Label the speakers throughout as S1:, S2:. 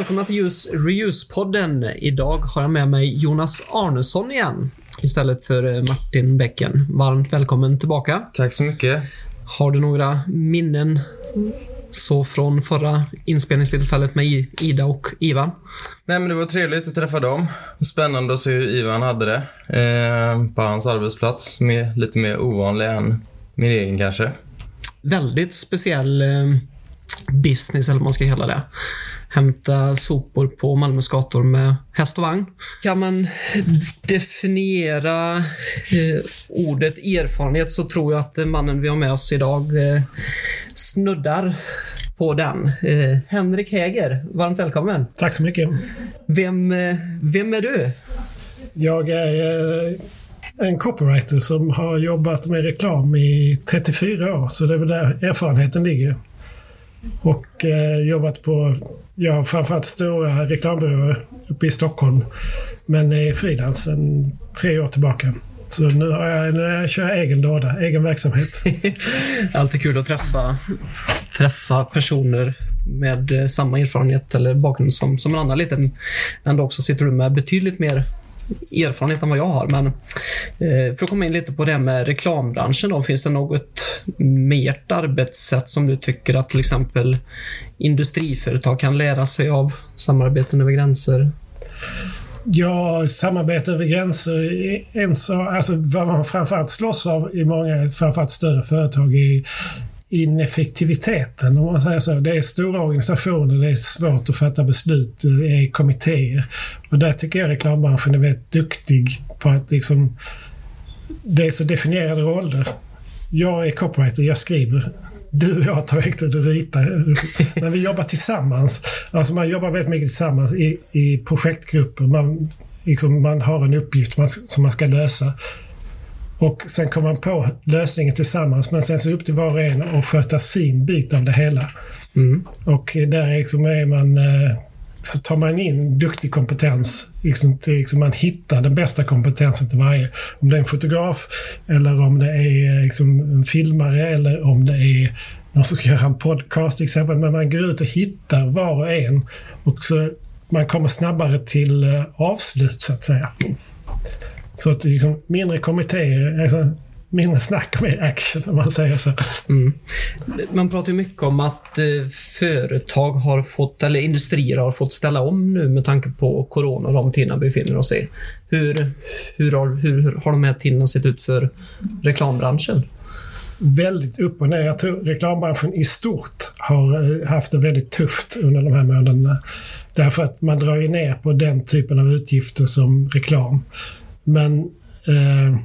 S1: Välkomna till Use Reuse-podden. Idag har jag med mig Jonas Arnesson igen istället för eh, Martin Bäcken. Varmt välkommen tillbaka.
S2: Tack så mycket.
S1: Har du några minnen så från förra inspelningstillfället med Ida och Ivan?
S2: Nej, men det var trevligt att träffa dem. Spännande att se hur Ivan hade det eh, på hans arbetsplats. Med, lite mer ovanlig än min egen kanske.
S1: Väldigt speciell eh, business, eller vad man ska kalla det. Hämta sopor på Malmös gator med häst och vagn. Kan man definiera eh, ordet erfarenhet så tror jag att mannen vi har med oss idag eh, snuddar på den. Eh, Henrik Häger, varmt välkommen.
S3: Tack så mycket.
S1: Vem, eh, vem är du?
S3: Jag är eh, en copywriter som har jobbat med reklam i 34 år, så det är väl där erfarenheten ligger. Och eh, jobbat på, ja, framförallt stora reklambyråer uppe i Stockholm. Men är frilans sedan tre år tillbaka. Så nu, har jag, nu kör jag egen låda, egen verksamhet.
S1: Alltid kul att träffa, träffa personer med eh, samma erfarenhet eller bakgrund som, som en annan liten. Ändå också sitter du med betydligt mer erfarenhet än vad jag har. Men eh, för att komma in lite på det här med reklambranschen då, finns det något mer arbetssätt som du tycker att till exempel industriföretag kan lära sig av samarbeten över gränser?
S3: Ja, samarbete över gränser en så, alltså vad man framförallt slåss av i många, framförallt större företag, är ineffektiviteten om man säger så. Det är stora organisationer, det är svårt att fatta beslut, det är kommittéer. Och där tycker jag reklambranschen är väldigt duktig på att liksom... Det är så definierade roller. Jag är copywriter, jag skriver. Du och jag tar väckte du ritar. Men vi jobbar tillsammans. Alltså man jobbar väldigt mycket tillsammans i, i projektgrupper. Man, liksom, man har en uppgift man, som man ska lösa. Och sen kommer man på lösningen tillsammans men sen så upp till var och en att sköta sin bit av det hela. Mm. Och där liksom är man, eh, så tar man in duktig kompetens. Liksom till, liksom man hittar den bästa kompetensen till varje. Om det är en fotograf eller om det är liksom en filmare eller om det är någon som ska göra en podcast till exempel. Men man går ut och hittar var och en. Och så man kommer snabbare till eh, avslut så att säga. Så att liksom mindre kommittéer, alltså mindre snack och mer action om man säger så. Mm.
S1: Man pratar ju mycket om att eh, företag har fått, eller industrier har fått ställa om nu med tanke på corona och de tiderna vi befinner oss i. Hur, hur, har, hur, har de här tiderna sett ut för reklambranschen?
S3: väldigt upp och ner. Jag tror reklambranschen i stort har eh, haft det väldigt tufft under de här månaderna. Därför att man drar ju ner på den typen av utgifter som reklam. Men eh,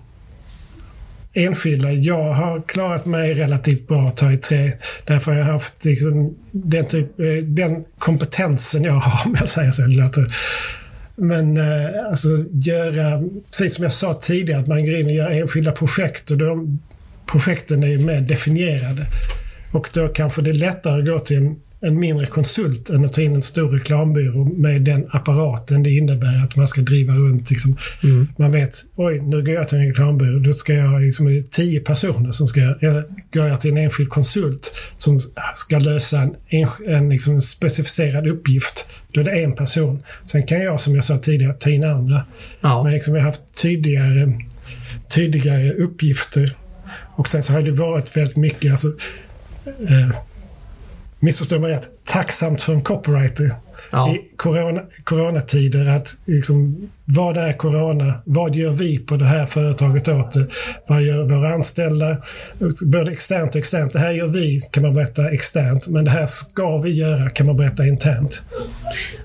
S3: enskilda, jag har klarat mig relativt bra att ta i trä. Därför har jag haft liksom, den, typ, eh, den kompetensen jag har, om jag säger så. Låter. Men eh, alltså göra, precis som jag sa tidigare, att man går in och gör enskilda projekt och de projekten är ju mer definierade. Och då kanske det är lättare att gå till en en mindre konsult än att ta in en stor reklambyrå med den apparaten det innebär att man ska driva runt. Liksom, mm. Man vet, oj, nu går jag till en reklambyrå, då ska jag liksom, tio personer som ska, eller går jag till en enskild konsult som ska lösa en, en, en, liksom en specificerad uppgift, då är det en person. Sen kan jag, som jag sa tidigare, ta in andra. Ja. Men liksom, vi har haft tydligare, tydligare uppgifter och sen så har det varit väldigt mycket, alltså, eh, missförstå mig rätt, tacksamt för en copywriter ja. i corona, coronatider. Att liksom, vad är corona? Vad gör vi på det här företaget åt det? Vad gör våra anställda? Både externt och externt. Det här gör vi, kan man berätta externt. Men det här ska vi göra, kan man berätta internt.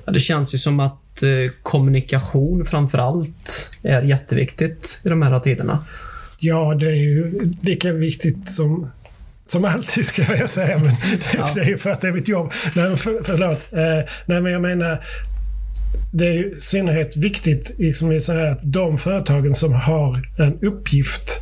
S1: Ja, det känns ju som att eh, kommunikation framför allt är jätteviktigt i de här tiderna.
S3: Ja, det är ju lika viktigt som som alltid ska jag säga, men ja. det är ju för att det är mitt jobb. Nej, för, förlåt. Eh, nej, men jag menar, det är i synnerhet viktigt liksom, så här, att de företagen som har en uppgift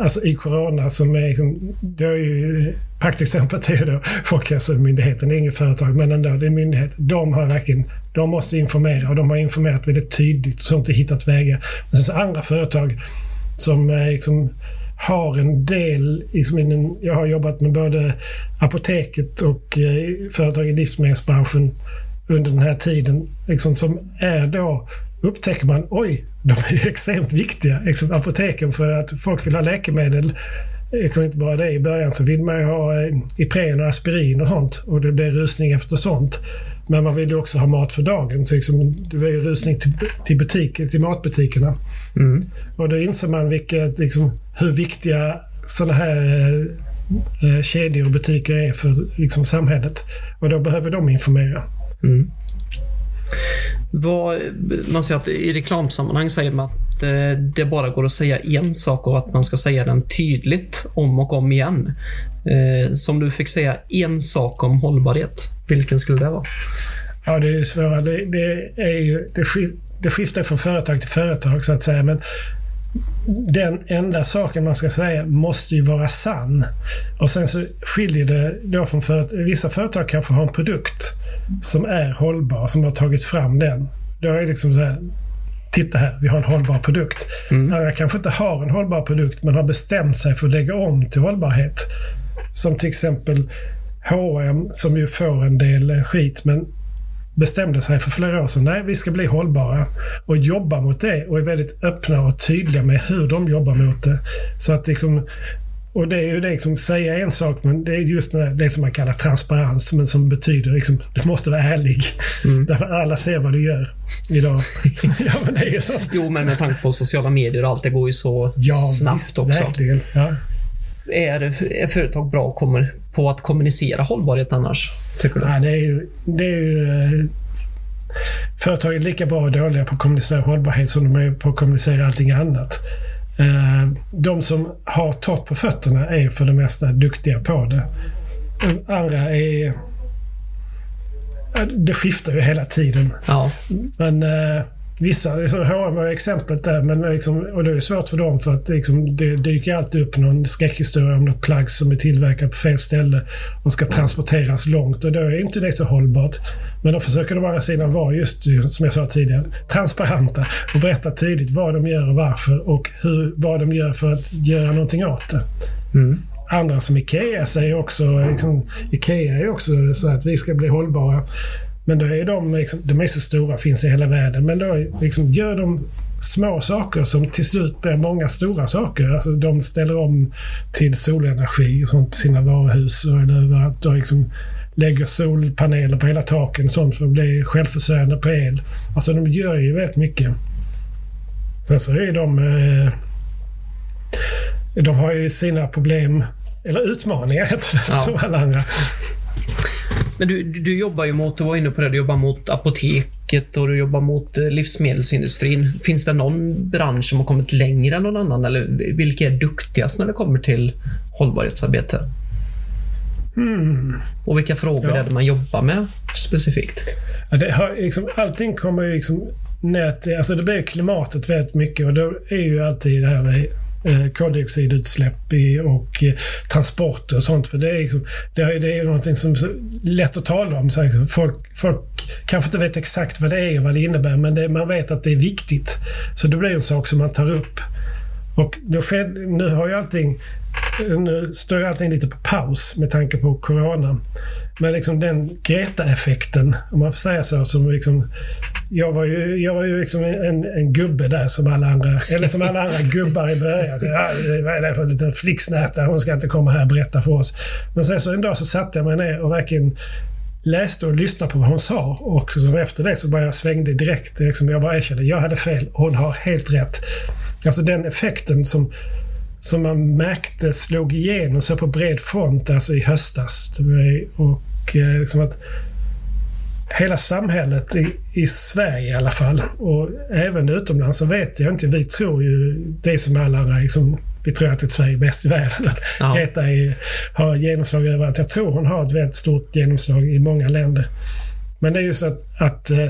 S3: Alltså i corona som är, liksom, det är ju praktexemplet är då Folkhälsomyndigheten, det är inget företag men ändå, det är en myndighet. De har verkligen, de måste informera och de har informerat väldigt tydligt och sånt och hittat vägar. Men sen så andra företag som liksom har en del, liksom en, jag har jobbat med både apoteket och eh, företag i livsmedelsbranschen under den här tiden liksom, som är då upptäcker man oj, de är extremt viktiga. Liksom, apoteken för att folk vill ha läkemedel. Det kan inte bara det. I början så vill man ju ha eh, Ipren och Aspirin och sånt och det blir rusning efter sånt. Men man vill ju också ha mat för dagen. Så liksom, det blir ju rusning till, till, butik, till matbutikerna.
S1: Mm.
S3: Och då inser man vilket, liksom, hur viktiga sådana här eh, eh, kedjor och butiker är för liksom, samhället. Och då behöver de informera.
S1: Mm. Vad, man säger att i reklamsammanhang säger man att eh, det bara går att säga en sak och att man ska säga den tydligt om och om igen. Eh, så om du fick säga en sak om hållbarhet, vilken skulle det vara?
S3: Ja, det är ju svårare. Det, det, är ju, det, det skiftar från företag till företag så att säga. Men den enda saken man ska säga måste ju vara sann. Och sen så skiljer det då från företag. Vissa företag kanske har en produkt som är hållbar, som har tagit fram den. Då är det liksom så här, titta här, vi har en hållbar produkt. Mm. Jag kanske inte har en hållbar produkt, men har bestämt sig för att lägga om till hållbarhet. Som till exempel H&M som ju får en del skit, men bestämde sig för flera år sedan, nej vi ska bli hållbara och jobba mot det och är väldigt öppna och tydliga med hur de jobbar mot det. Så att liksom, och det är ju det liksom, säga en sak, men det är just det, som man kallar transparens, men som betyder liksom, du måste vara ärlig. Mm. Därför alla ser vad du gör idag. ja, men det är ju så.
S1: Jo, men med tanke på sociala medier och allt, det går ju så ja, snabbt visst, också.
S3: Verkligen. Ja.
S1: Är, är företag bra kommer på att kommunicera hållbarhet annars? Tycker du?
S3: Ja, det är ju, det är ju eh, Företag är lika bra och dåliga på att kommunicera hållbarhet som de är på att kommunicera allting annat. Eh, de som har torrt på fötterna är för det mesta duktiga på det. Andra är... Det skiftar ju hela tiden.
S1: Ja.
S3: Men eh, Vissa, liksom, H&M var exemplet där, men liksom, och det är svårt för dem för att liksom, det dyker alltid upp någon skräckhistoria om något plagg som är tillverkat på fel ställe och ska transporteras långt och då är inte det så hållbart. Men då försöker de andra sidan vara just, som jag sa tidigare, transparenta och berätta tydligt vad de gör och varför och hur, vad de gör för att göra någonting åt det.
S1: Mm.
S3: Andra som Ikea säger också, liksom, Ikea är också så att vi ska bli hållbara. Men då är de, liksom, de är så stora, finns i hela världen. Men då liksom, gör de små saker som till slut blir många stora saker. Alltså de ställer om till solenergi och sånt på sina varuhus. Eller att de liksom lägger solpaneler på hela taken och sånt för att bli självförsörjande på el. Alltså de gör ju väldigt mycket. Sen så är de... Eh, de har ju sina problem, eller utmaningar heter det, ja. som alla andra.
S1: Men du, du jobbar ju mot, du var inne på det, du jobbar mot apoteket och du jobbar mot eh, livsmedelsindustrin. Finns det någon bransch som har kommit längre än någon annan? Eller vilka är duktigast när det kommer till hållbarhetsarbete?
S3: Mm.
S1: Och vilka frågor ja. är det man jobbar med specifikt?
S3: Ja, det har, liksom, allting kommer ju liksom ner till, alltså det blir klimatet väldigt mycket och då är ju alltid det här med eh, koldioxidutsläpp i, och eh, transporter och sånt. För det är, liksom, det är, det är någonting som är lätt att tala om. Så här, liksom, folk, folk kanske inte vet exakt vad det är och vad det innebär, men det, man vet att det är viktigt. Så det blir en sak som man tar upp. Och nu, nu har ju allting nu eh, står allting lite på paus med tanke på corona. Men liksom den Greta-effekten, om man får säga så, som liksom, jag var ju, jag var ju liksom en, en gubbe där som alla andra, eller som alla andra gubbar i början. Så, ja, vad är det för en liten flicksnärta? Hon ska inte komma här och berätta för oss. Men sen så en dag så satte jag mig ner och verkligen läste och lyssnade på vad hon sa och så efter det så bara jag svängde direkt. Liksom jag bara erkände, jag hade fel. Hon har helt rätt. Alltså den effekten som som man märkte slog igenom så på bred front alltså i höstas. Och eh, liksom att hela samhället i, i, Sverige i alla fall och även utomlands så vet jag inte. Vi tror ju det som alla liksom, vi tror att Sverige är bäst i världen. Att ja. Greta är, har genomslag överallt. Jag tror hon har ett väldigt stort genomslag i många länder. Men det är ju så att, att, eh,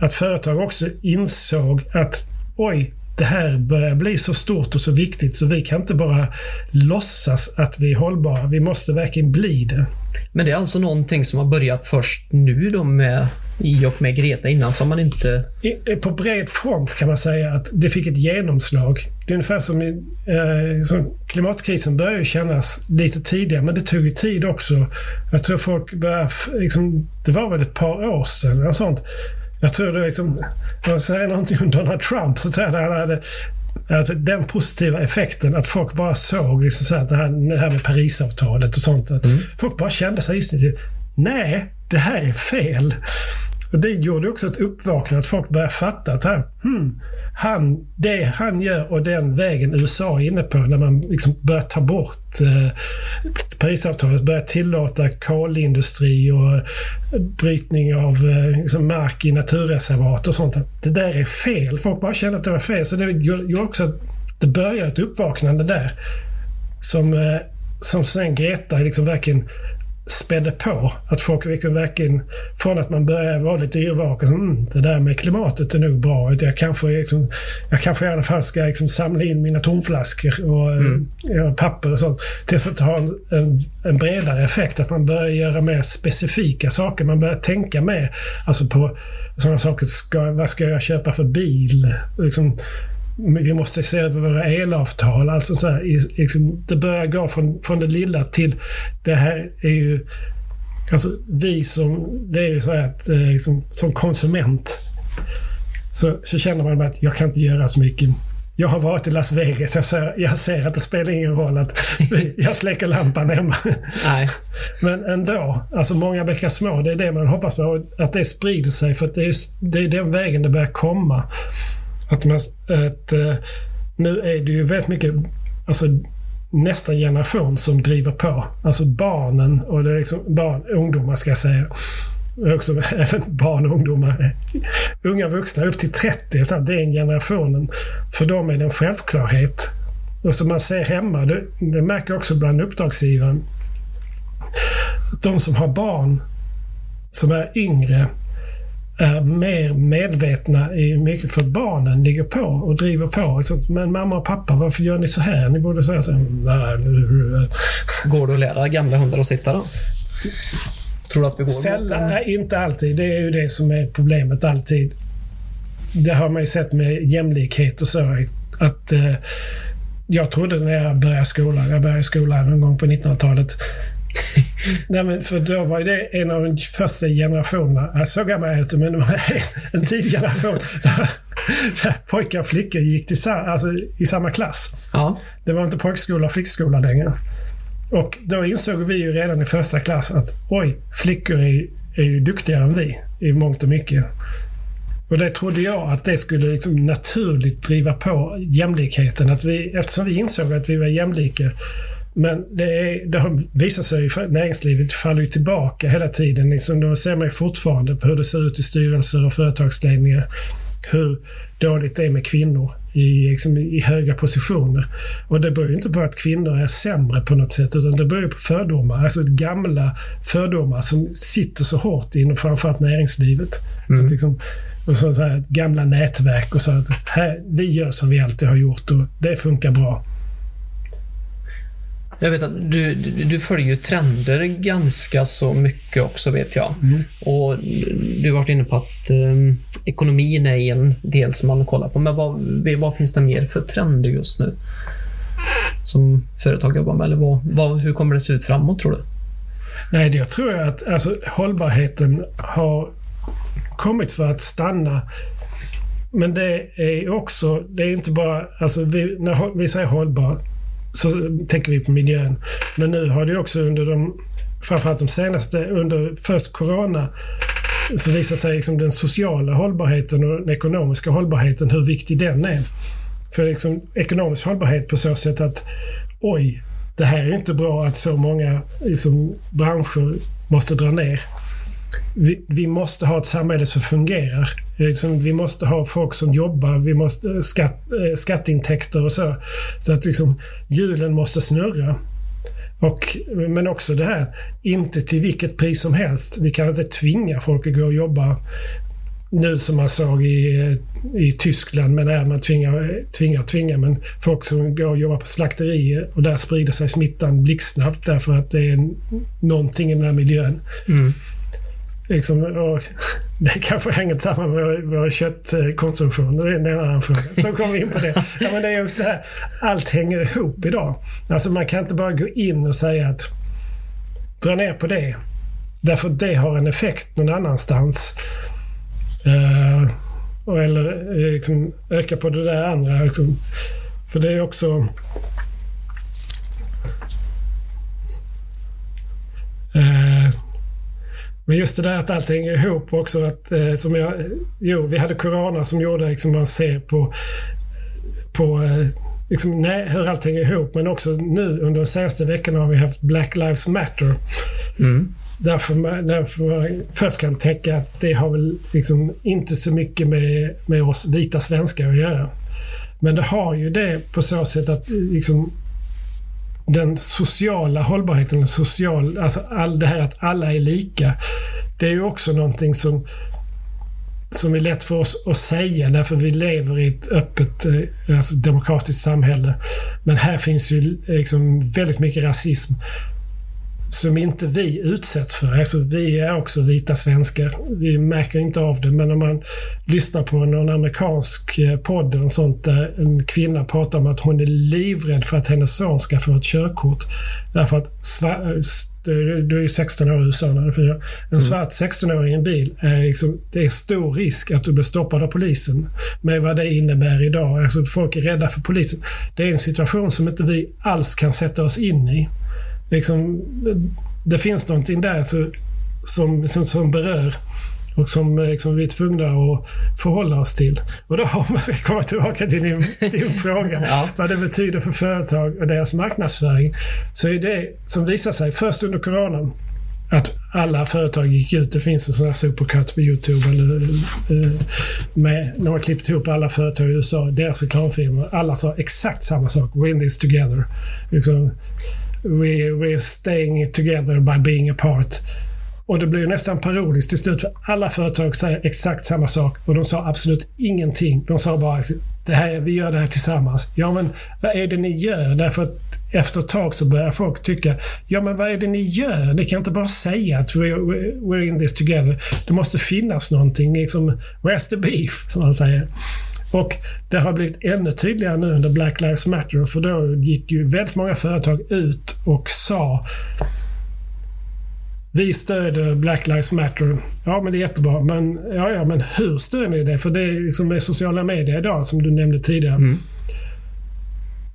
S3: att företag också insåg att oj, det här börjar bli så stort och så viktigt så vi kan inte bara låtsas att vi är hållbara. Vi måste verkligen bli det.
S1: Men det är alltså någonting som har börjat först nu då med i och med Greta innan som man inte...
S3: På bred front kan man säga att det fick ett genomslag. det är ungefär som, eh, som klimatkrisen började ju kännas lite tidigare, men det tog ju tid också. Jag tror folk började, liksom, det var väl ett par år sedan och sånt. Jag tror det liksom, om jag säger någonting om Donald Trump så tror jag det hade att den positiva effekten att folk bara såg liksom så här, det, här, det här med Parisavtalet och sånt. Att mm. Folk bara kände sig instinktivt, nej, det här är fel. Och det gjorde också ett uppvaknande att folk började fatta att han, hmm, han, det han gör och den vägen USA är inne på när man liksom börjar ta bort eh, Parisavtalet, börjar tillåta kolindustri och brytning av eh, liksom mark i naturreservat och sånt. Det där är fel. Folk bara kände att det var fel. Så det gjorde också att det började ett uppvaknande där. Som, eh, som sen Greta liksom verkligen spädde på. Att folk liksom verkligen, från att man började vara lite yrvaken, mm, det där med klimatet är nog bra. Jag kanske, liksom, jag kanske i alla fall ska liksom samla in mina tomflaskor och mm. ja, papper och sånt. Tills att ha en, en, en, bredare effekt. Att man börjar göra mer specifika saker. Man börjar tänka mer alltså på sådana saker. Ska, vad ska jag köpa för bil? Liksom, vi måste se över våra elavtal. Alltså så här, liksom, det börjar gå från, från det lilla till det här är ju... Alltså vi som, det är ju så att eh, liksom, som konsument så, så känner man att jag kan inte göra så mycket. Jag har varit i Las Vegas. Jag ser, jag ser att det spelar ingen roll att jag släcker lampan hemma. Nej. Men ändå, alltså många bäckar små. Det är det man hoppas på. Att det sprider sig. För det är, det är den vägen det börjar komma. Att, man, att eh, nu är det ju väldigt mycket alltså, nästa generation som driver på. Alltså barnen och det är liksom barn, ungdomar ska jag säga. Också, även barn och ungdomar. Unga vuxna upp till 30, så en generationen. För dem är det en självklarhet. Och som man ser hemma, det, det märker jag också bland uppdragsgivaren. De som har barn som är yngre är mer medvetna i mycket för barnen ligger på och driver på. Men mamma och pappa, varför gör ni så här? Ni borde säga så här.
S1: Går det att lära gamla hundar att sitta då? Tror du att det går?
S3: Sällan, nej, inte alltid. Det är ju det som är problemet alltid. Det har man ju sett med jämlikhet och så. Att eh, jag trodde när jag började skolan, jag började skolan någon gång på 1900-talet, Nej, men för då var det en av de första generationerna. Så gammal är jag inte, men det var en tidig generation. Där pojkar och flickor gick till, alltså, i samma klass. Ja. Det var inte pojkskola och flickskola längre. Och då insåg vi ju redan i första klass att oj, flickor är, är ju duktigare än vi i mångt och mycket. Och det trodde jag att det skulle liksom naturligt driva på jämlikheten. Att vi, eftersom vi insåg att vi var jämlika men det, är, det har visat sig att näringslivet faller tillbaka hela tiden. Liksom, då ser ju fortfarande på hur det ser ut i styrelser och företagsledningar. Hur dåligt det är med kvinnor i, liksom, i höga positioner. Och det beror ju inte på att kvinnor är sämre på något sätt utan det beror på fördomar. Alltså gamla fördomar som sitter så hårt inom framförallt näringslivet. Mm. Att liksom, och så, så här, gamla nätverk och så att här, vi gör som vi alltid har gjort och det funkar bra.
S1: Jag vet att du, du följer ju trender ganska så mycket också vet jag. Mm. Och Du har varit inne på att um, ekonomin är en del som man kollar på. Men vad, vad finns det mer för trender just nu? Som företag jobbar med? Eller vad, vad, hur kommer det se ut framåt tror du?
S3: Nej, jag tror att alltså, hållbarheten har kommit för att stanna. Men det är också, det är inte bara, alltså vi, när vi säger hållbar så tänker vi på miljön. Men nu har det också under de, framförallt de senaste, under först corona, så visar sig liksom den sociala hållbarheten och den ekonomiska hållbarheten, hur viktig den är. För liksom ekonomisk hållbarhet på så sätt att oj, det här är inte bra att så många liksom, branscher måste dra ner vi, vi, måste ha ett samhälle som fungerar. Liksom, vi måste ha folk som jobbar, vi måste eh, skatt, eh, skatteintäkter och så. Så att liksom, hjulen måste snurra. Och, men också det här, inte till vilket pris som helst. Vi kan inte tvinga folk att gå och jobba nu som man såg i, i Tyskland, men där man tvingar, tvingar, tvingar, men folk som går och jobbar på slakterier och där sprider sig smittan blixtsnabbt därför att det är någonting i den här miljön. Mm. Liksom, och det kanske hänger samman med vår, köttkonsumtion. Det är en annan fråga. Så kommer vi in på det. Ja, men det är också det här, allt hänger ihop idag. Alltså man kan inte bara gå in och säga att dra ner på det. Därför att det har en effekt någon annanstans. Uh, eller eh, liksom, öka på det där andra. Liksom. För det är också... Uh, men just det där att allt hänger ihop också. Att, eh, som jag, jo, vi hade corona som gjorde liksom man ser på, på eh, liksom, nej, hur allt hänger ihop. Men också nu under de senaste veckorna har vi haft Black Lives Matter. Mm. Därför, man, därför man först kan tänka att det har väl liksom inte så mycket med, med oss vita svenskar att göra. Men det har ju det på så sätt att liksom, den sociala hållbarheten, social, alltså all det här att alla är lika. Det är ju också någonting som, som är lätt för oss att säga därför vi lever i ett öppet eh, alltså demokratiskt samhälle. Men här finns ju liksom väldigt mycket rasism som inte vi utsätts för. Alltså, vi är också vita svenskar. Vi märker inte av det, men om man lyssnar på någon amerikansk eh, podd eller sånt där en kvinna pratar om att hon är livrädd för att hennes son ska få ett körkort. Därför att du är ju 16 år i USA när du En mm. svart 16-åring i en bil, är liksom, det är stor risk att du blir stoppad av polisen. Med vad det innebär idag. Alltså folk är rädda för polisen. Det är en situation som inte vi alls kan sätta oss in i liksom, det finns någonting där så, som, som, som berör och som liksom, vi är tvungna att förhålla oss till. Och då om man ska komma tillbaka till din, din fråga, ja. vad det betyder för företag och deras marknadsföring, så är det som visar sig först under coronan att alla företag gick ut. Det finns en sån här supercut på YouTube eller, eh, med, när man klippt ihop alla företag i USA, deras reklamfilmer. Alla sa exakt samma sak. We're in this together. Liksom, we, we're staying together by being apart. Och det blir nästan parodiskt till slut för alla företag säger exakt samma sak och de sa absolut ingenting. De sa bara det här, vi gör det här tillsammans. Ja, men vad är det ni gör? Därför att efter ett tag så börjar folk tycka, ja men vad är det ni gör? Ni kan inte bara säga att we're, we're in this together. Det måste finnas någonting, liksom, where's the beef? Som man säger. Och det har blivit ännu tydligare nu under Black Lives Matter för då gick ju väldigt många företag ut och sa vi stöder Black Lives Matter. Ja, men det är jättebra. Men, ja, ja, men hur stöder ni det? För det är liksom med sociala medier idag, som du nämnde tidigare. Mm.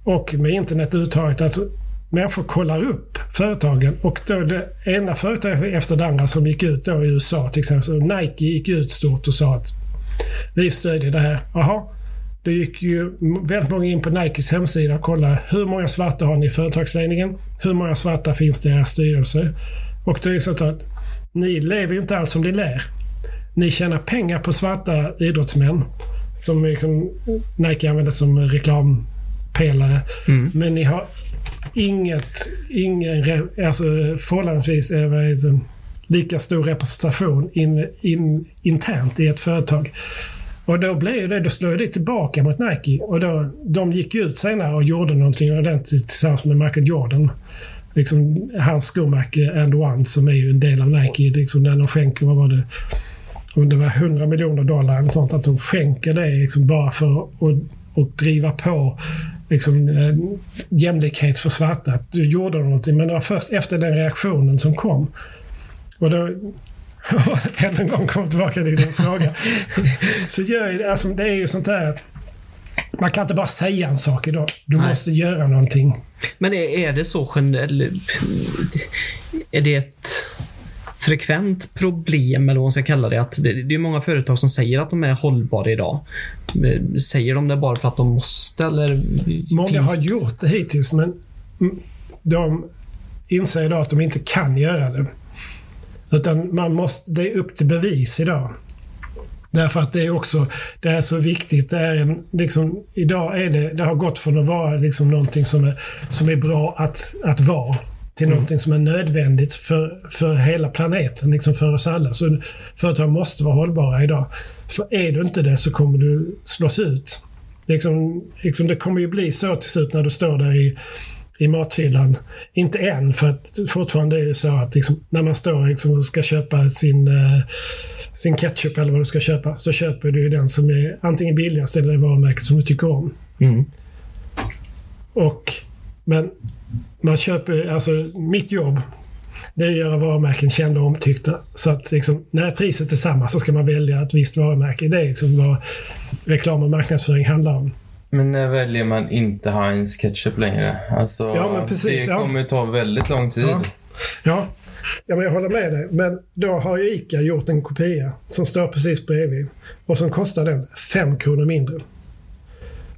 S3: Och med internet överhuvudtaget. Alltså, människor kollar upp företagen och då det ena företaget efter det andra som gick ut då i USA till exempel. Nike gick ut stort och sa att vi stödjer det här. Jaha. Det gick ju väldigt många in på Nikes hemsida och kollade hur många svarta har ni i företagsledningen? Hur många svarta finns det i era styrelse? Och det är så att ni lever ju inte alls som ni lär. Ni tjänar pengar på svarta idrottsmän som liksom Nike använder som reklampelare. Mm. Men ni har inget, ingen, alltså förhållandevis lika stor representation in, in, internt i ett företag. Och då blev det, då slog det tillbaka mot Nike. Och då, de gick ut senare och gjorde någonting ordentligt tillsammans med Michael Jordan. Liksom, hans skomärke And One som är ju en del av Nike. Liksom, när de skänker, vad var det? Om det var 100 miljoner dollar eller sånt. Att de skänker det liksom bara för att och driva på liksom, eh, jämlikhet för svarta. Då gjorde de någonting. Men det var först efter den reaktionen som kom och då, än en gång kommer tillbaka till din fråga. Så gör, alltså, det är ju sånt där man kan inte bara säga en sak idag. Du Nej. måste göra någonting.
S1: Men är, är det så generellt? Är det ett frekvent problem, eller vad man ska kalla det. Att det, det är många företag som säger att de är hållbara idag. Säger de det bara för att de måste, eller?
S3: Många finns... har gjort det hittills, men de inser idag att de inte kan göra det. Utan man måste, det är upp till bevis idag. Därför att det är också, det är så viktigt. Det är en, liksom, idag är det, det har gått från att vara liksom någonting som är, som är bra att, att vara till mm. någonting som är nödvändigt för, för hela planeten, liksom för oss alla. Så företag måste vara hållbara idag. För är du inte det så kommer du slås ut. Liksom, liksom det kommer ju bli så till slut när du står där i i mathyllan. Inte än, för att fortfarande är det så att liksom, när man står liksom och ska köpa sin, eh, sin ketchup eller vad du ska köpa, så köper du den som är antingen billigast eller det varumärket som du tycker om.
S1: Mm.
S3: Och, men man köper, alltså mitt jobb, det är att göra varumärken kända och omtyckta. Så att liksom, när priset är samma så ska man välja ett visst varumärke. Det är liksom vad reklam och marknadsföring handlar om.
S2: Men när väljer man inte Heinz ketchup längre? Alltså,
S3: Ja, precis,
S2: det
S3: ja.
S2: kommer ju ta väldigt lång tid.
S3: Ja. Ja, ja men jag håller med dig. Men då har ju ICA gjort en kopia som står precis bredvid. Och som kostar den 5 kronor mindre.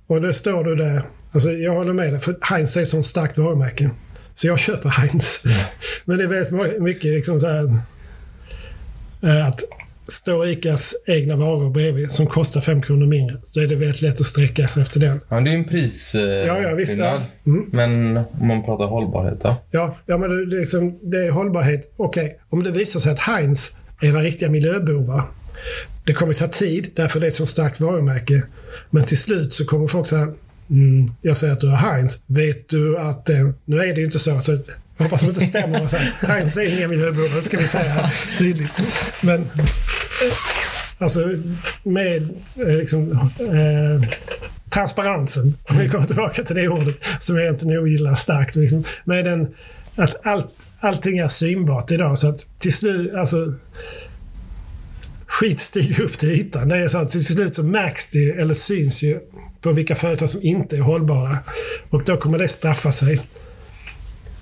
S3: Och det står du där. Alltså jag håller med dig, för Heinz är ett sånt starkt varumärke. Så jag köper Heinz. Men det är väldigt mycket liksom så här, eh, att står ICAs egna varor bredvid som kostar 5 kronor mindre, då är det väldigt lätt att sträcka sig efter den.
S2: Ja, det är ju en pris eh,
S3: Ja, ja, visst,
S2: skillnad.
S3: ja. Mm.
S2: Men om man pratar hållbarhet då?
S3: Ja, ja men det, liksom, det är hållbarhet. Okej, om det visar sig att Heinz är några riktiga miljöbovar. Det kommer ta tid, därför det är ett så starkt varumärke. Men till slut så kommer folk säga mm, jag säger att du har Heinz. Vet du att... Eh, nu är det ju inte så att, jag hoppas det inte stämmer. Och så här, Heinz är inga det ska vi säga tydligt. Men eh, alltså med eh, liksom, eh, transparensen, om vi kommer tillbaka till det ordet som jag egentligen ogillar starkt. Liksom, med den, att allt, allting är synbart idag så att till slut, alltså skit stiger upp till ytan. Det är så att till slut så märks det eller syns ju på vilka företag som inte är hållbara. Och då kommer det straffa sig.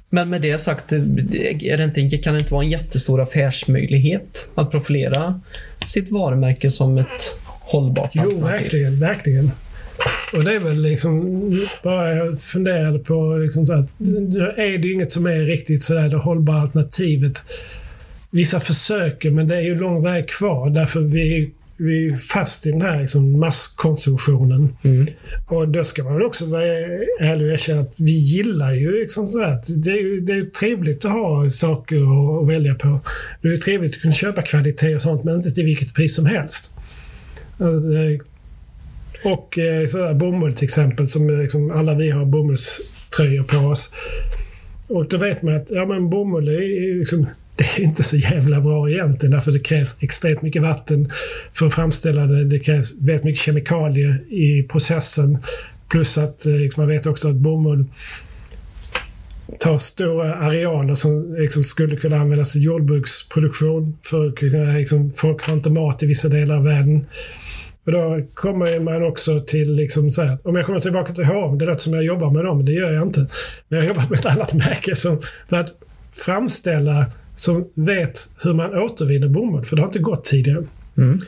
S1: Men med det sagt, är det inte, kan det inte vara en jättestor affärsmöjlighet att profilera sitt varumärke som ett hållbart
S3: Jo,
S1: alternativ?
S3: verkligen, verkligen. Och det är väl liksom, bara jag funderade på, liksom så att, nu är det ju inget som är riktigt sådär det hållbara alternativet. Vissa försöker, men det är ju lång väg kvar därför vi, vi är fast i den här liksom masskonsumtionen.
S1: Mm.
S3: Och då ska man väl också vara ärlig och erkänna att vi gillar ju liksom sådär. att Det är ju det är ju trevligt att ha saker att, att välja på. Det är ju trevligt att kunna köpa kvalitet och sånt, men inte till vilket pris som helst. Alltså, och eh, sådär, bomull till exempel, som liksom, alla vi har bomullströjor på oss. Och då vet man att ja, men bomull är liksom, det är inte så jävla bra egentligen därför det krävs extremt mycket vatten för att framställa det. Det krävs väldigt mycket kemikalier i processen. Plus att eh, liksom, man vet också att bomull tar stora arealer som liksom, skulle kunna användas i jordbruksproduktion. För kunna, liksom, folk har inte mat i vissa delar av världen. Och då kommer man också till, liksom så här, om jag kommer tillbaka till H&M, det låter som jag jobbar med dem, det gör jag inte. Men jag har jobbat med ett annat märke som, för att framställa, som vet hur man återvinner bomull, för det har inte gått tidigare.
S1: Mm.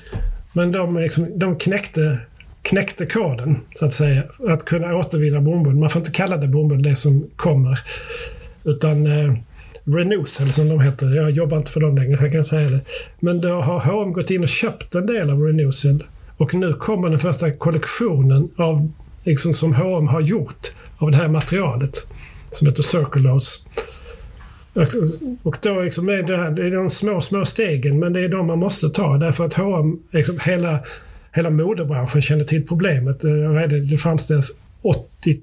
S3: Men de, liksom, de knäckte, knäckte koden, så att säga, att kunna återvinna bomull. Man får inte kalla det bomull, det som kommer. Utan eh, Renewcell som de heter. Jag jobbar inte för dem längre, så jag kan säga det. Men då har H&M gått in och köpt en del av Renewcell. Och nu kommer den första kollektionen av, liksom, som H&M har gjort av det här materialet. Som heter Circulose. Och då liksom är det, här, det är de små, små stegen, men det är de man måste ta. Därför att H&M, liksom hela, hela modebranschen känner till problemet. Eh, det? framställs 80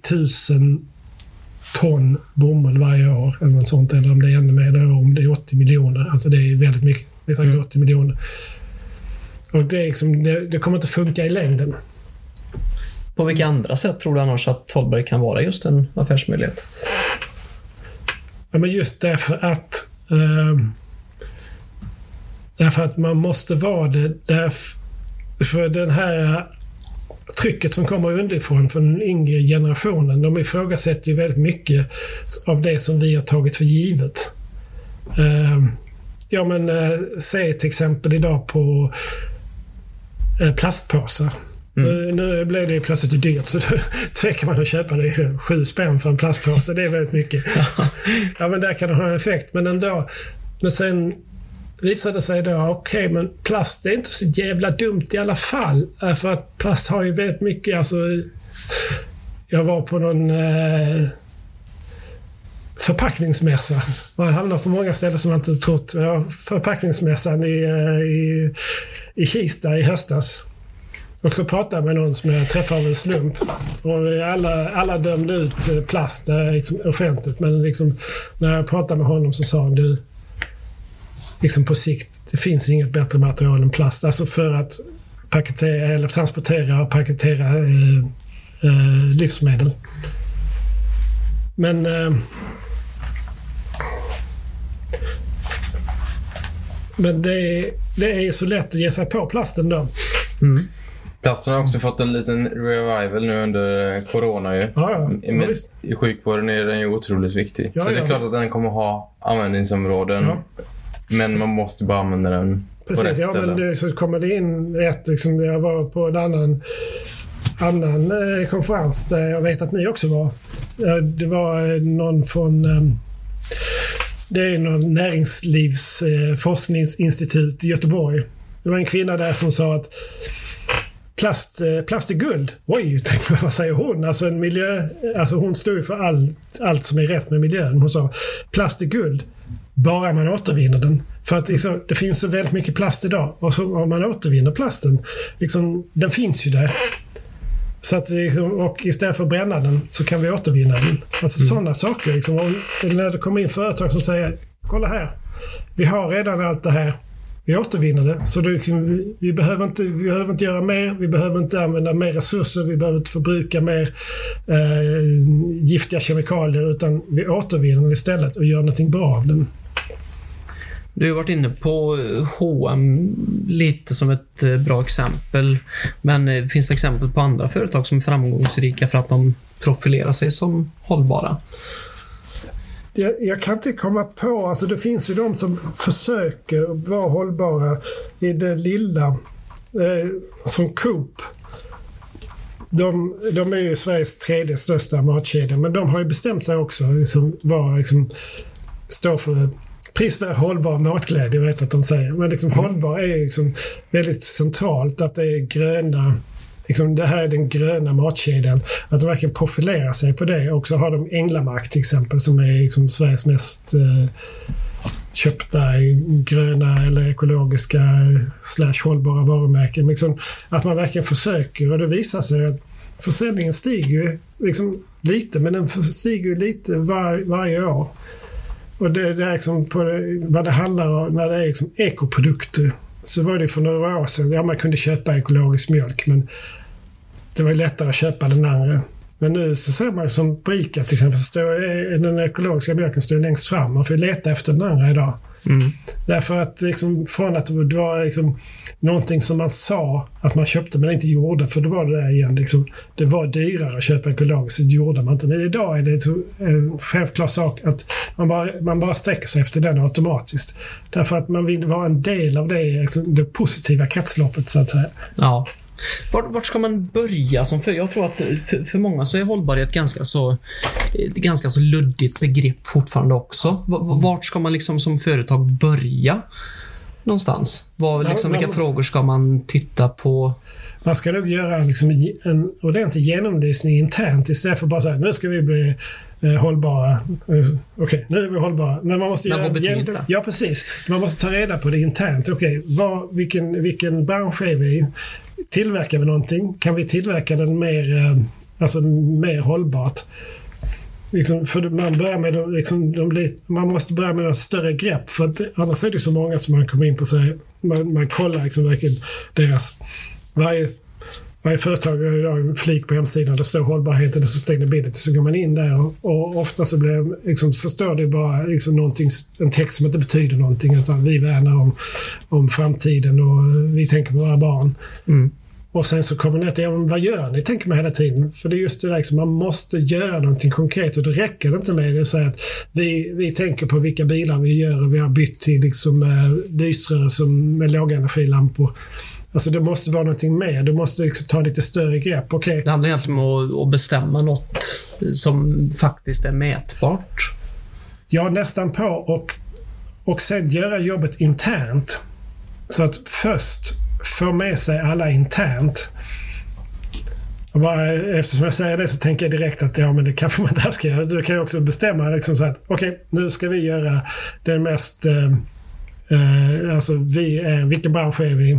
S3: 000 ton bomull varje år. Eller något sånt. Eller om det är ännu mer. Eller om det är 80 miljoner. Alltså det är väldigt mycket. Det är säkert
S1: Mm.
S3: 80 miljoner. Och det, liksom, det, det kommer inte funka i längden.
S1: På vilka andra sätt tror du annars att Tollberg kan vara just en affärsmöjlighet?
S3: Ja, men just därför att eh, Därför att man måste vara det. Därför, för den här trycket som kommer underifrån från den yngre generationen. De ifrågasätter ju väldigt mycket av det som vi har tagit för givet. Eh, ja men eh, se till exempel idag på eh, plastpåsar. Nu, nu blev det plötsligt dyrt så då tvekar man att köpa det. Sju spänn för en plastpåse, det är väldigt mycket. ja, men där kan det ha en effekt. Men ändå. Men sen visade det sig då, okej, men plast är inte så jävla dumt i alla fall. Eh, För att plast har ju väldigt mycket, alltså. Jag var på någon eh, förpackningsmässa. Man hamnar på många ställen som man inte trott. Ja, förpackningsmässan i, eh, i, i Kista i höstas. Och så pratade jag med någon som jag träffade av en slump. Och alla, alla dömde ut eh, plast eh, liksom offentligt. Men liksom, när jag pratade med honom så sa han du, liksom på sikt, det finns inget bättre material än plast. Alltså för att paketera, eller transportera och paketera eh, eh, livsmedel. Men eh, Men det är, det är så lätt att ge sig på plasten då.
S1: Mm.
S2: Plasten har också fått en liten revival nu under corona ju.
S3: Ja, ja.
S2: I,
S3: ja
S2: med,
S3: visst.
S2: I sjukvården är den ju otroligt viktig.
S3: Ja,
S2: så det är
S3: ja,
S2: klart att den kommer ha användningsområden.
S3: Ja.
S2: Men man måste bara använda den på
S3: Precis,
S2: rätt
S3: ja,
S2: ställe.
S3: men det, så kommer det in rätt. Liksom, jag var på en annan, annan eh, konferens där jag vet att ni också var. Eh, det var eh, någon från eh, det är någon näringslivs eh, i Göteborg. Det var en kvinna där som sa att plast, eh, plast är guld. Oj, jag, vad säger hon? Alltså, en miljö, alltså hon står ju för all, allt som är rätt med miljön. Hon sa plast är guld, bara man återvinner den. För att liksom, det finns så väldigt mycket plast idag och så, om man återvinner plasten, liksom, den finns ju där. Så att, liksom, och istället för att bränna den så kan vi återvinna den. Alltså sådana saker. Liksom, när det kommer in företag som säger kolla här, vi har redan allt det här. Vi återvinner det. Så det, liksom, vi, vi, behöver inte, vi behöver inte göra mer. Vi behöver inte använda mer resurser. Vi behöver inte förbruka mer eh, giftiga kemikalier. Utan vi återvinner den istället och gör någonting bra av den.
S1: Du har varit inne på H&M lite som ett eh, bra exempel. Men eh, finns det exempel på andra företag som är framgångsrika för att de profilerar sig som hållbara?
S3: Jag, jag kan inte komma på, alltså det finns ju de som försöker vara hållbara i det lilla. Eh, som Coop. De, de är ju Sveriges tredje största matkedja, men de har ju bestämt sig också. Liksom, var, liksom, stå för pris för hållbar matglädje, vet att de säger. Men liksom, hållbar är ju liksom väldigt centralt, att det är gröna Liksom, det här är den gröna matkedjan. Att de verkligen profilerar sig på det. Och så har de Änglamark till exempel som är liksom Sveriges mest eh, köpta gröna eller ekologiska slash hållbara varumärken. Liksom, att man verkligen försöker och det visar sig att försäljningen stiger ju liksom lite men den stiger ju lite var, varje år. Och det, det är liksom på det, vad det handlar om när det är liksom ekoprodukter så var det för några år sedan, ja man kunde köpa ekologisk mjölk men det var lättare att köpa den andra. Men nu så ser man som på ICA till exempel, så står, den ekologiska mjölken står längst fram. Man får leta efter den andra idag.
S1: Mm.
S3: Därför att liksom, från att det var liksom, någonting som man sa att man köpte men inte gjorde, för då var det där igen. Liksom, det var dyrare att köpa ekologiskt, så det gjorde man inte. Men idag är det en självklar sak att man bara, man bara sträcker sig efter den automatiskt. Därför att man vill vara en del av det, liksom, det positiva kretsloppet så att säga.
S1: Ja. Vart, vart ska man börja som för? Jag tror att för, för många så är hållbarhet ganska så, ett ganska så luddigt begrepp fortfarande också. Vart ska man liksom som företag börja? Någonstans?
S3: Ja,
S1: liksom, vilka frågor ska man titta på?
S3: Man ska nog göra liksom en ordentlig genomlysning internt istället för bara säga nu ska vi bli eh, hållbara. Eh, Okej, nu är vi hållbara. Men man måste
S1: Men
S3: göra
S1: vad betyder det?
S3: Ja, precis. Man måste ta reda på det internt. Okej, vad- vilken, vilken bransch är vi i? Tillverkar vi någonting? Kan vi tillverka den mer, eh, alltså, mer hållbart? Liksom, för man, börjar med, de- liksom, de man måste börja med ett större grepp. För att, annars är det så många som man kommer in på. Så här, man, man kollar liksom verkligen deras... Varje, varje företag har idag en flik på hemsidan. Det står hållbarhet eller sustainability. Så går man in där och, och ofta så, blir, liksom, så står det bara liksom en text som inte betyder någonting. Utan vi värnar om, om framtiden och vi tänker på våra barn.
S1: Mm.
S3: Och sen så kommer det till, ja, vad gör ni? Tänker man hela tiden. För det är just det där, liksom, man måste göra någonting konkret och det räcker inte med det att säga att vi, vi tänker på vilka bilar vi gör och vi har bytt till liksom, eh, lysrör som, med lågenergilampor. Alltså det måste vara någonting mer. Du måste liksom, ta lite större grepp. Okej,
S1: Det handlar egentligen om att, bestämma något som faktiskt är mätbart.
S3: Ja, nästan på. Och, och sen göra jobbet internt. Så att först få med sig alla internt. Och bara, eftersom jag säger det så tänker jag direkt att ja, men det kanske man inte ska göra. Du kan ju också bestämma liksom så att okej, nu ska vi göra den mest... Eh, eh, alltså vi är, vilken bransch är vi?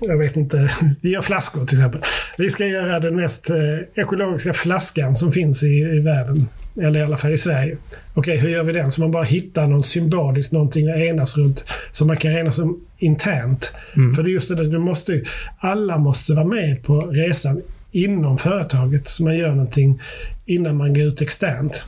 S3: Jag vet inte. Vi gör flaskor till exempel. Vi ska göra den mest eh, ekologiska flaskan som finns i, i världen. Eller i alla fall i Sverige. Okej, hur gör vi den? Så man bara hittar något symboliskt, någonting att enas runt. Som man kan enas om internt. För det är just det du måste, alla måste vara med på resan inom företaget. Så man gör någonting innan man går ut externt.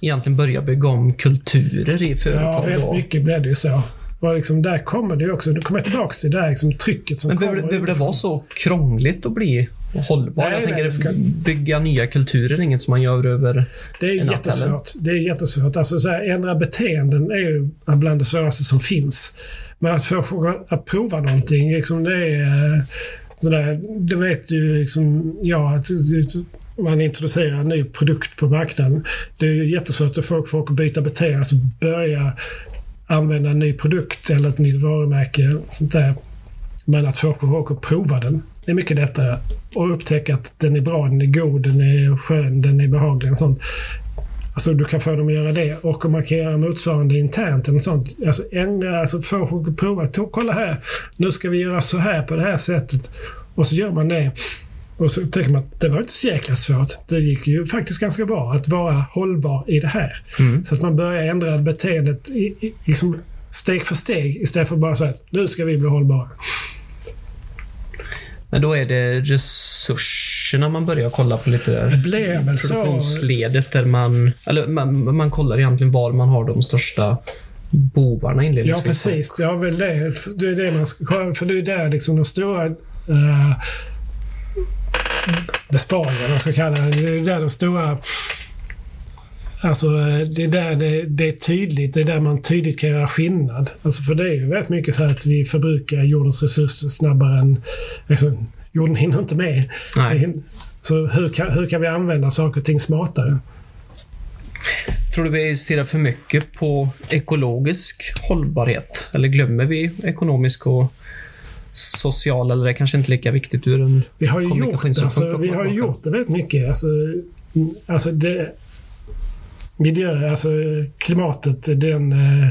S1: Egentligen börja bygga om kulturer i
S3: Ja,
S1: företag.
S3: väldigt
S1: då.
S3: mycket blev det ju så. Och liksom, där kommer det också, nu kommer jag tillbaka till det här liksom, trycket som
S1: Men
S3: kommer.
S1: behöver, det vara så krångligt att bli hållbar?
S3: Nej,
S1: jag tänker
S3: nej, ska-
S1: bygga nya kulturer är inget som man gör över...
S3: Det är
S1: en natt,
S3: jättesvårt. Det är jättesvårt. Alltså, så här, ändra beteenden är ju bland det svåraste som finns. Men att få att prova någonting, liksom, det är... eh, Sådär, det vet ju liksom att om man introducerar en ny produkt på marknaden. Det är jättesvårt att få folk att byta beteende, alltså börja använda en ny produkt eller ett nytt varumärke. Sånt där. Men att få folk att prova den, det är mycket lättare. Och upptäcka att den är bra, den är god, den är skön, den är behaglig. Och sånt. Alltså du kan få dem att göra det och om man kan göra motsvarande internt eller sånt. Alltså, ändra, alltså få folk att prova. Kolla här, nu ska vi göra så här på det här sättet. Och så gör man det. Och så tänker man att det var inte så jäkla svårt. Det gick ju faktiskt ganska bra att vara hållbar i det här. Så att man börjar ändra beteendet i, i, liksom steg för steg istället för bara så här, nu ska vi bli hållbara.
S1: Men då är det resurserna man börjar kolla på lite där.
S3: Det blev väl så.
S1: Produktionsledet där man... Eller man, man kollar egentligen var man har de största bovarna
S3: Ja,
S1: inledningsvis.
S3: precis. Ja, väl det. Det är det man ska kolla. För det är där liksom de stora uh, besparingarna, man ska kalla det. Det är där de stora... Alltså, det är där det, det är tydligt. Det är där man tydligt kan göra skillnad. Alltså, för det är ju väldigt mycket så här att vi förbrukar jordens resurser snabbare än... Alltså, jorden hinner inte med.
S1: Nej.
S3: Så hur kan, hur kan vi använda saker och ting smartare?
S1: Tror du vi stirrar för mycket på ekologisk hållbarhet? Eller glömmer vi ekonomisk och social? Eller är det kanske inte lika viktigt ur en
S3: Vi har ju gjort,
S1: kommunikationssynpunkt
S3: alltså, vi har ju gjort det väldigt mycket. Alltså, alltså det, miljö, alltså klimatet, den... eh,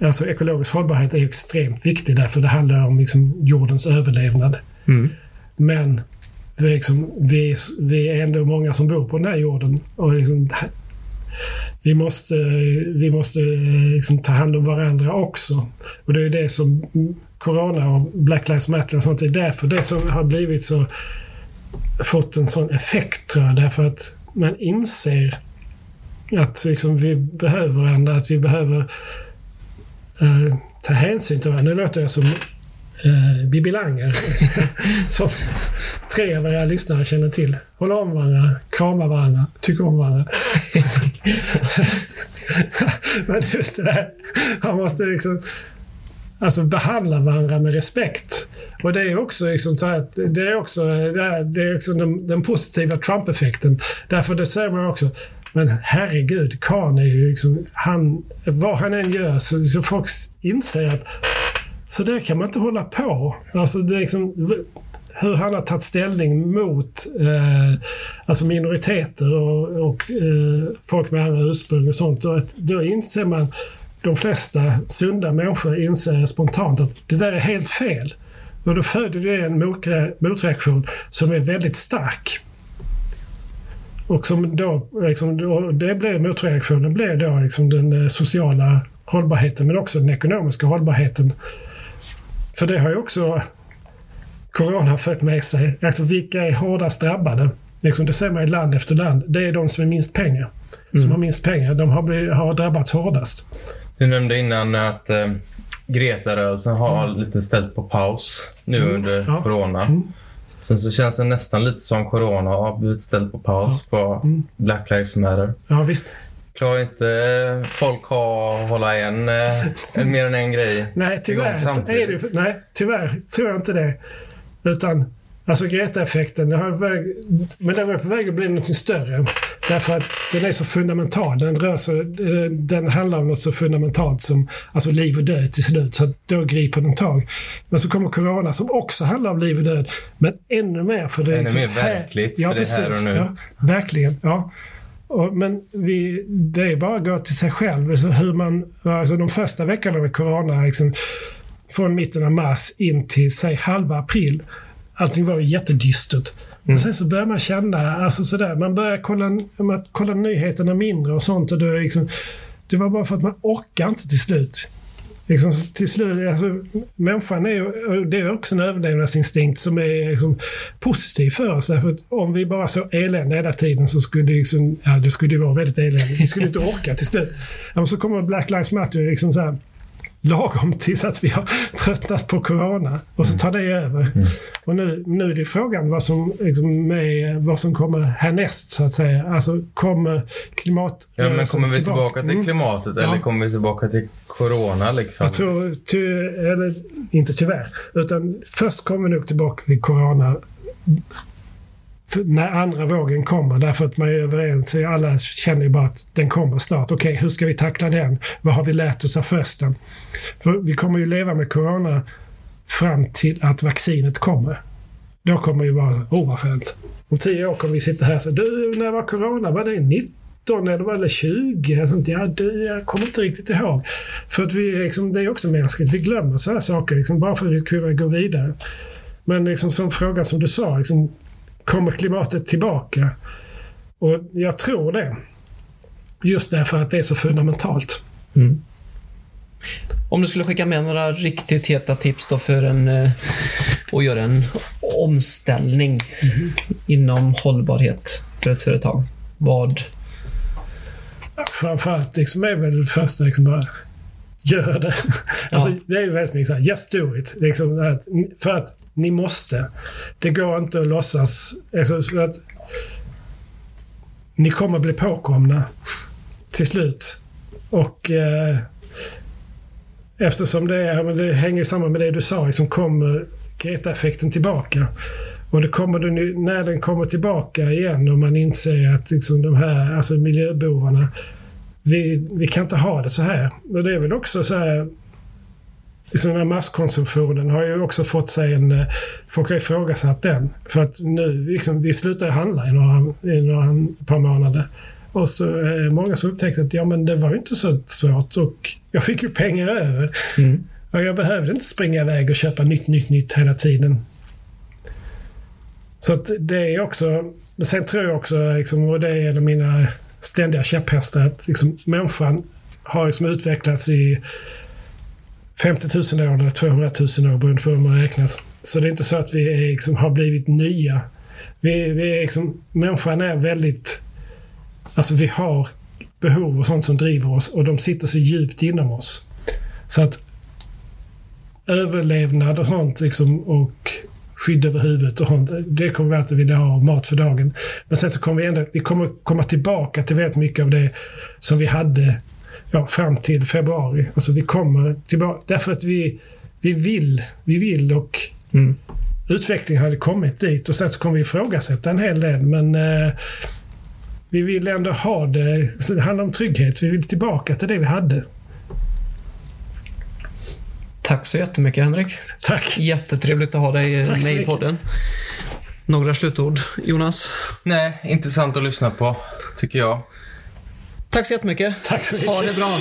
S3: Alltså ekologisk hållbarhet är extremt viktig därför det handlar om liksom jordens överlevnad.
S1: Mm.
S3: Men vi är, liksom, vi, är, vi är ändå många som bor på den här jorden. Och liksom, vi måste, vi måste liksom ta hand om varandra också. Och det är det som Corona och Black Lives Matter och sånt är därför det som har blivit så fått en sån effekt tror jag. Därför att man inser att liksom, vi behöver varandra, att vi behöver eh, ta hänsyn till varandra. Nu låter jag som eh, Bibi Langer. som tre av era lyssnare känner till. Hålla om varandra, krama varandra, tycka om varandra. Men just det där, man måste liksom alltså behandla varandra med respekt. Och det är också, liksom så här, att det är också, det är, också den, den positiva Trump-effekten. Därför det säger man också, men herregud, Khan är ju liksom, han, vad han än gör så, så folk inser att så där kan man inte hålla på. Alltså det är liksom, hur han har tagit ställning mot eh, alltså minoriteter och, och eh, folk med andra ursprung och sånt. Och att, då inser man, de flesta sunda människor inser spontant att det där är helt fel. Och då föder det en motre- motreaktion som är väldigt stark. Och som då, liksom, det blir motreaktionen blir då liksom den eh, sociala hållbarheten men också den ekonomiska hållbarheten. För det har ju också corona fört med sig. Alltså vilka är hårdast drabbade? Liksom det ser man i land efter land. Det är de som har minst pengar. Som har minst pengar. De har, har drabbats hårdast.
S2: Du nämnde innan att eh, Greta-rörelsen har lite ställt på paus nu under
S3: Ja.
S2: corona. Sen så känns det nästan lite som corona har blivit ställt på paus på Black Lives Matter.
S3: Ja, visst.
S2: Klarar inte eh, folk ha att hålla en, eh, mer än en grej
S3: Nej, tyvärr, är det, nej, tyvärr tror jag inte det. Utan, alltså Greta-effekten, men den är på väg att bli något större. Därför att den är så fundamental. Den, rör sig, den handlar om något så fundamentalt som alltså liv och död till slut. Så då griper den tag. Men så kommer corona som också handlar om liv och död. Men ännu mer. För det är
S2: Ännu
S3: liksom
S2: mer verkligt, för det är här och nu.
S3: Ja, verkligen, ja. Och, men vi, det är bara att gå till sig själv. Alltså hur man, alltså de första veckorna med corona, liksom, från mitten av mars in till säg halva april. Allting var jättedystert. Mm. Sen så börjar man känna, alltså sådär, man börjar kolla, man kolla nyheterna mindre och sånt. Och det, liksom, det var bara för att man orkar inte till slut. Liksom, till slut, alltså, människan är, det är också en överlevnadsinstinkt som är liksom, positiv för oss. Därför att om vi bara såg elände hela tiden så skulle det, liksom, ja, det skulle vara väldigt eländigt. Vi skulle inte orka till slut. Ja, så kommer Black Lives Matter liksom så här, lagom tills att vi har tröttnat på corona och så tar det över. Mm. Och nu, nu är det frågan vad som, liksom, med, vad som kommer härnäst så att säga. Alltså kommer klimat...
S2: Ja, men kommer vi tillbaka, till mm. klimatet mm. eller kommer vi tillbaka till corona liksom?
S3: Jag tror, ty, eller inte tyvärr, utan först kommer vi nog tillbaka till corona när andra vågen kommer därför att man är överens. Alla känner ju bara att den kommer snart. Okej, okay, hur ska vi tackla den? Vad har vi lärt oss av försten? För vi kommer ju leva med corona fram till att vaccinet kommer. Då kommer vi bara, åh oh, vad skönt. Om tio år kommer vi sitta här och säga, du, när var corona? Var det 19 eller var det 20? Sånt, ja, du, jag kommer inte riktigt ihåg. För att vi, liksom, det är också mänskligt. Vi glömmer sådana saker liksom, bara för att kunna gå vidare. Men liksom, som fråga som du sa, liksom, kommer klimatet tillbaka? Och jag tror det. Just därför att det är så fundamentalt. Mm.
S1: Om du skulle skicka med några riktigt heta tips då för en, eh, att göra en omställning mm. inom hållbarhet för ett företag. Vad?
S3: Framförallt liksom är väl det första liksom bara gör det. Alltså, ja. Det är ju väldigt mycket såhär, just do it. Liksom, för att ni måste. Det går inte att låtsas. Alltså, att ni kommer bli påkomna till slut. Och eh, eftersom det, är, det hänger samman med det du sa, liksom kommer Greta-effekten tillbaka. Och det kommer den, när den kommer tillbaka igen och man inser att liksom de här alltså miljöbovarna, vi, vi kan inte ha det så här. Och det är väl också så här liksom den här masskonsumtionen har ju också fått sig en... Eh, folk har ifrågasatt den. För att nu, liksom, vi slutar handla i några, i några par månader. Och så är det många som upptäckte att ja, men det var ju inte så svårt och jag fick ju pengar över. Mm. Och jag behövde inte springa iväg och köpa nytt, nytt, nytt hela tiden. Så att det är också... Sen tror jag också, liksom, och det är en av mina ständiga käpphästar, att liksom, människan har liksom utvecklats i 50 000 år eller 200 000 år beroende på hur man räknar. Så det är inte så att vi är, liksom, har blivit nya. Vi, vi är liksom, människan är väldigt... Alltså vi har behov och sånt som driver oss och de sitter så djupt inom oss. Så att överlevnad och sånt liksom, och skydd över huvudet och sånt, det kommer vi alltid vilja ha, mat för dagen. Men sen så kommer vi ändå, vi kommer komma tillbaka till väldigt mycket av det som vi hade ja, fram till februari. Alltså vi kommer tillbaka därför att vi, vi vill, vi vill och mm. utvecklingen hade kommit dit och sen så kommer vi ifrågasätta en hel del men eh, vi vill ändå ha det, så det handlar om trygghet. Vi vill tillbaka till det vi hade.
S1: Tack så jättemycket Henrik.
S3: Tack.
S1: Jättetrevligt att ha dig Tack med i podden. Några slutord, Jonas?
S2: Nej, intressant att lyssna på, tycker jag.
S1: Tack så jättemycket.
S3: Tack så mycket.
S1: Ha det bra.